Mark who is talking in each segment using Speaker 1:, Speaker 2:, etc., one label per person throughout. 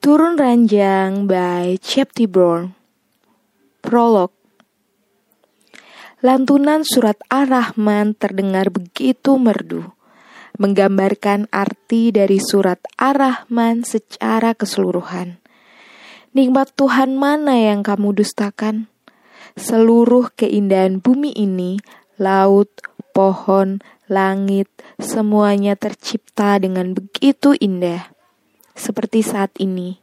Speaker 1: Turun Ranjang by Chepty Brown. Prolog. Lantunan surat Ar-Rahman terdengar begitu merdu. Menggambarkan arti dari surat Ar-Rahman secara keseluruhan. Nikmat Tuhan mana yang kamu dustakan? Seluruh keindahan bumi ini, laut, pohon, langit, semuanya tercipta dengan begitu indah seperti saat ini.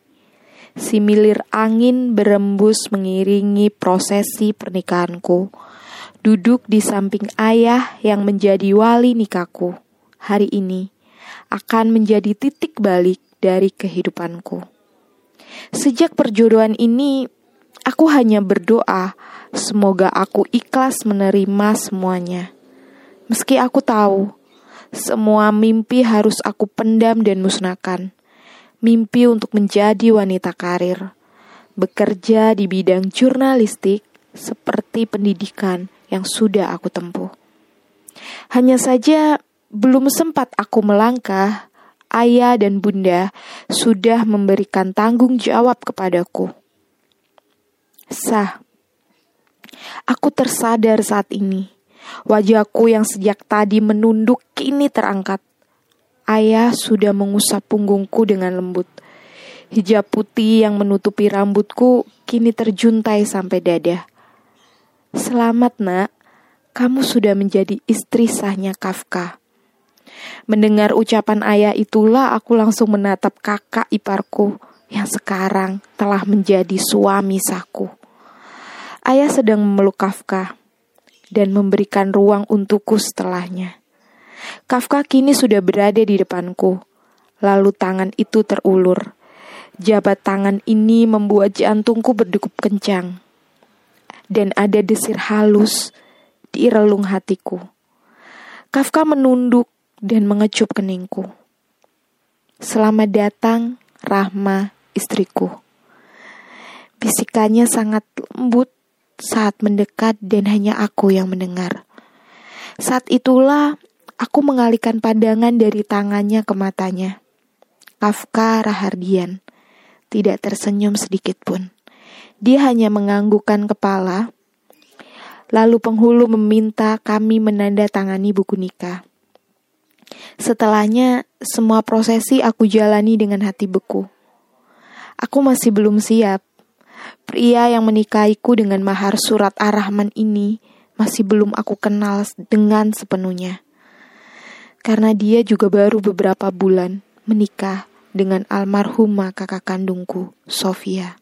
Speaker 1: Si milir angin berembus mengiringi prosesi pernikahanku. Duduk di samping ayah yang menjadi wali nikahku. Hari ini akan menjadi titik balik dari kehidupanku. Sejak perjodohan ini, aku hanya berdoa semoga aku ikhlas menerima semuanya. Meski aku tahu, semua mimpi harus aku pendam dan musnahkan mimpi untuk menjadi wanita karir, bekerja di bidang jurnalistik seperti pendidikan yang sudah aku tempuh. Hanya saja belum sempat aku melangkah, ayah dan bunda sudah memberikan tanggung jawab kepadaku. Sah, aku tersadar saat ini. Wajahku yang sejak tadi menunduk kini terangkat. Ayah sudah mengusap punggungku dengan lembut. Hijab putih yang menutupi rambutku kini terjuntai sampai dada. Selamat nak, kamu sudah menjadi istri sahnya Kafka. Mendengar ucapan ayah itulah aku langsung menatap kakak iparku yang sekarang telah menjadi suami sahku. Ayah sedang memeluk Kafka dan memberikan ruang untukku setelahnya. Kafka kini sudah berada di depanku. Lalu tangan itu terulur. Jabat tangan ini membuat jantungku berdegup kencang. Dan ada desir halus di relung hatiku. Kafka menunduk dan mengecup keningku. Selamat datang, Rahma, istriku. Bisikannya sangat lembut saat mendekat dan hanya aku yang mendengar. Saat itulah Aku mengalihkan pandangan dari tangannya ke matanya. Kafka Rahardian tidak tersenyum sedikit pun. Dia hanya menganggukkan kepala. Lalu penghulu meminta kami menandatangani buku nikah. Setelahnya, semua prosesi aku jalani dengan hati beku. Aku masih belum siap. Pria yang menikahiku dengan mahar surat Ar-Rahman ini masih belum aku kenal dengan sepenuhnya karena dia juga baru beberapa bulan menikah dengan almarhumah kakak kandungku, Sofia.